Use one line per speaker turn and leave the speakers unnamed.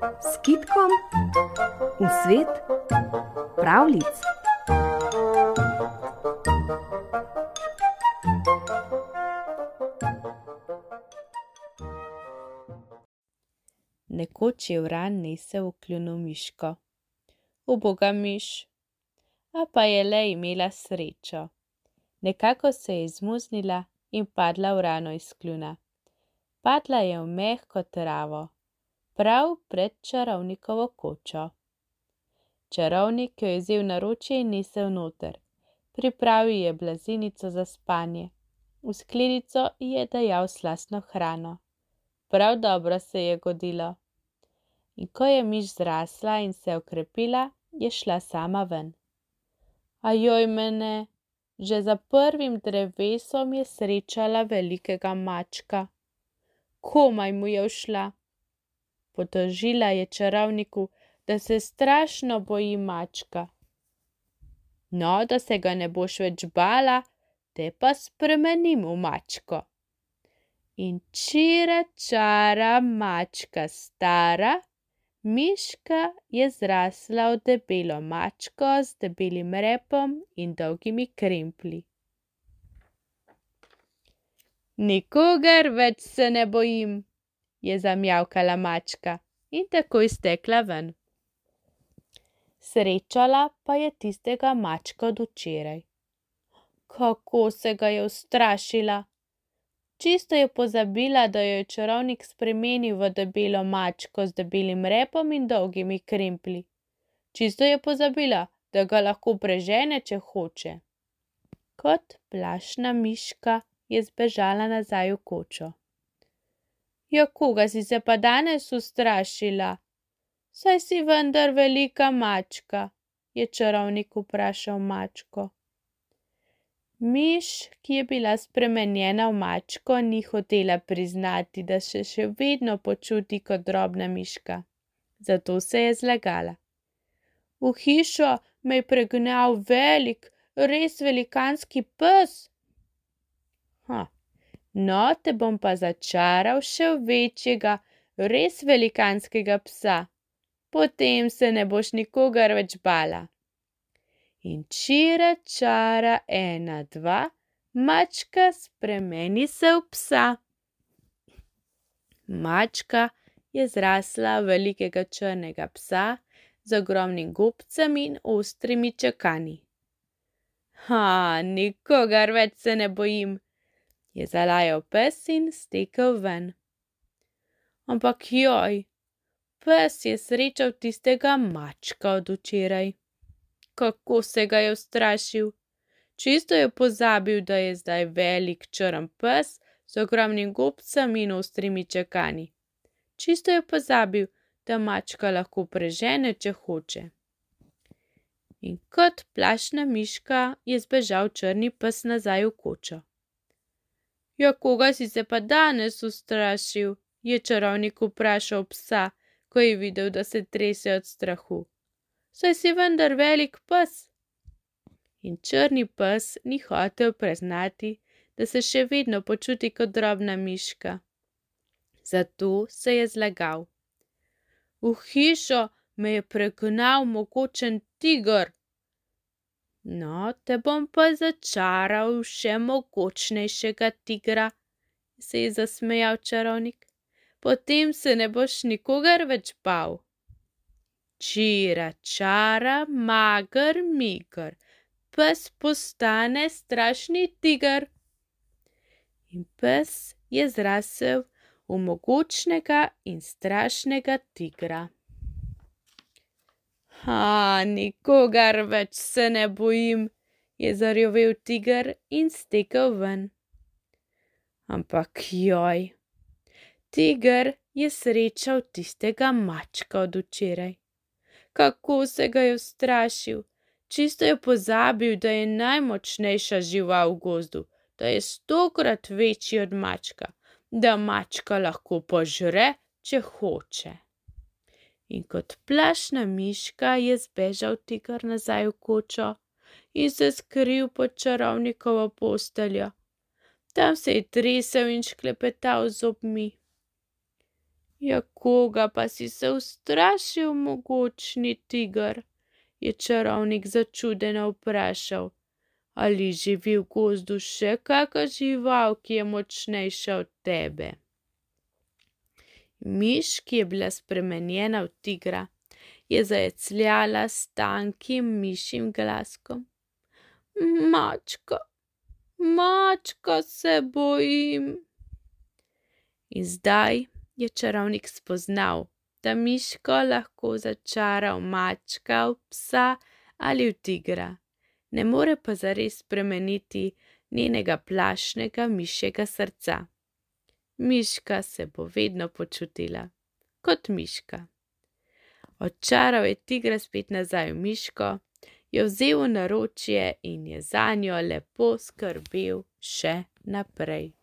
s kitkom v svet pravlic.
Nekoč je vran nesel v kljunu miško. Uboga miš, a pa je le imela srečo. Nekako se je izmuznila in padla v rano iz kljuna. Padla je v mehko travo, prav pred čarovnikovo kočo. Čarovnik jo je vzel na ročje in nesel noter. Pripravil je blazinico za spanje. V skledico je dajal slastno hrano. Prav dobro se je godilo. In ko je miš zrasla in se okrepila, je šla sama ven. Ajoj mene, že za prvim drevesom je srečala velikega mačka. Komaj mu je všla. Potožila je čarovniku, da se strašno boji mačka. No, da se ga ne boš več bala, te pa spremenim v mačko. In čira čara mačka stara, miška je zrasla v debelo mačko z debelim repom in dolgimi kremplji. Nikogar več se ne bojim, je zamjavkala mačka in takoj stekla ven. Srečala pa je tistega mačka od včeraj. Kako se ga je ustrašila! Čisto je pozabila, da jo je čarovnik spremenil v debelo mačko z debelim repom in dolgimi kremplji. Čisto je pozabila, da ga lahko prežene, če hoče. Kot plašna miška je zbežala nazaj v kočo. Ja, koga si se pa danes ustrašila? Saj si vendar velika mačka, je čarovnik vprašal mačko. Miš, ki je bila spremenjena v mačko, ni hotela priznati, da se še vedno počuti kot drobna miška. Zato se je zlagala. V hišo me je pregnal velik, res velikanski pes. No, te bom pa začaral še v večjega, res velikanskega psa. Potem se ne boš nikogar več bala. In čira čara ena, dva, mačka spremeni se v psa. Mačka je zrasla velikega črnega psa z ogromnim gobcem in ostrimi čakani. Ha, nikogar več se ne bojim, je zalajal pes in stekel ven. Ampak joj, pes je srečal tistega mačka od včeraj. Kako se ga je ustrašil! Čisto je pozabil, da je zdaj velik črn pes z ogromnim gobcem in ostrimi čakani. Čisto je pozabil, da mačka lahko prežene, če hoče. In kot plašna miška je zbežal črni pes nazaj v kočo. Ja, koga si se pa danes ustrašil? je čarovnik vprašal psa, ko je videl, da se trese od strahu. Saj si vendar velik pes. In črni pes ni hotel priznati, da se še vedno počuti kot drobna miška. Zato se je zlagal. V hišo me je pregnal mogočen tiger. No, te bom pa začaral še mogočnejšega tigra, se je zasmejal čarovnik. Potem se ne boš nikogar več bal. Čira čara, magar migar, pes postane strašni tiger. In pes je zrasel v mogočnega in strašnega tigra. Ha, nikogar več se ne bojim, je zarjovel tiger in stekel ven. Ampak joj, tiger je srečal tistega mačka od včeraj. Kako se ga je ustrašil, čisto je pozabil, da je najmočnejša žival v gozdu, da je stokrat večji od mačka, da mačka lahko požre, če hoče in kot plašna miška je zbežal tiger nazaj v kočo in se skril pod čarovnikovo posteljo. Tam se je tresel in šklepetal z zobmi. Ja, koga pa si se ustrašil, mogočni tiger? je čarovnik začudeno vprašal. Ali živi v gozdu še kakšna žival, ki je močnejša od tebe? Miš, ki je bila spremenjena v tigra, je zajecljala s tankim mišjim glaskom. Mačka, mačka se bojim. In zdaj je čarovnik spoznal, da miško lahko začara v mačka, v psa ali v tigra, ne more pa zares spremeniti njenega plašnega mišjega srca. Miška se bo vedno počutila kot miška. Odčaral je tigra spet nazaj v miško, jo vzel v naročje in je za njo lepo skrbel še naprej.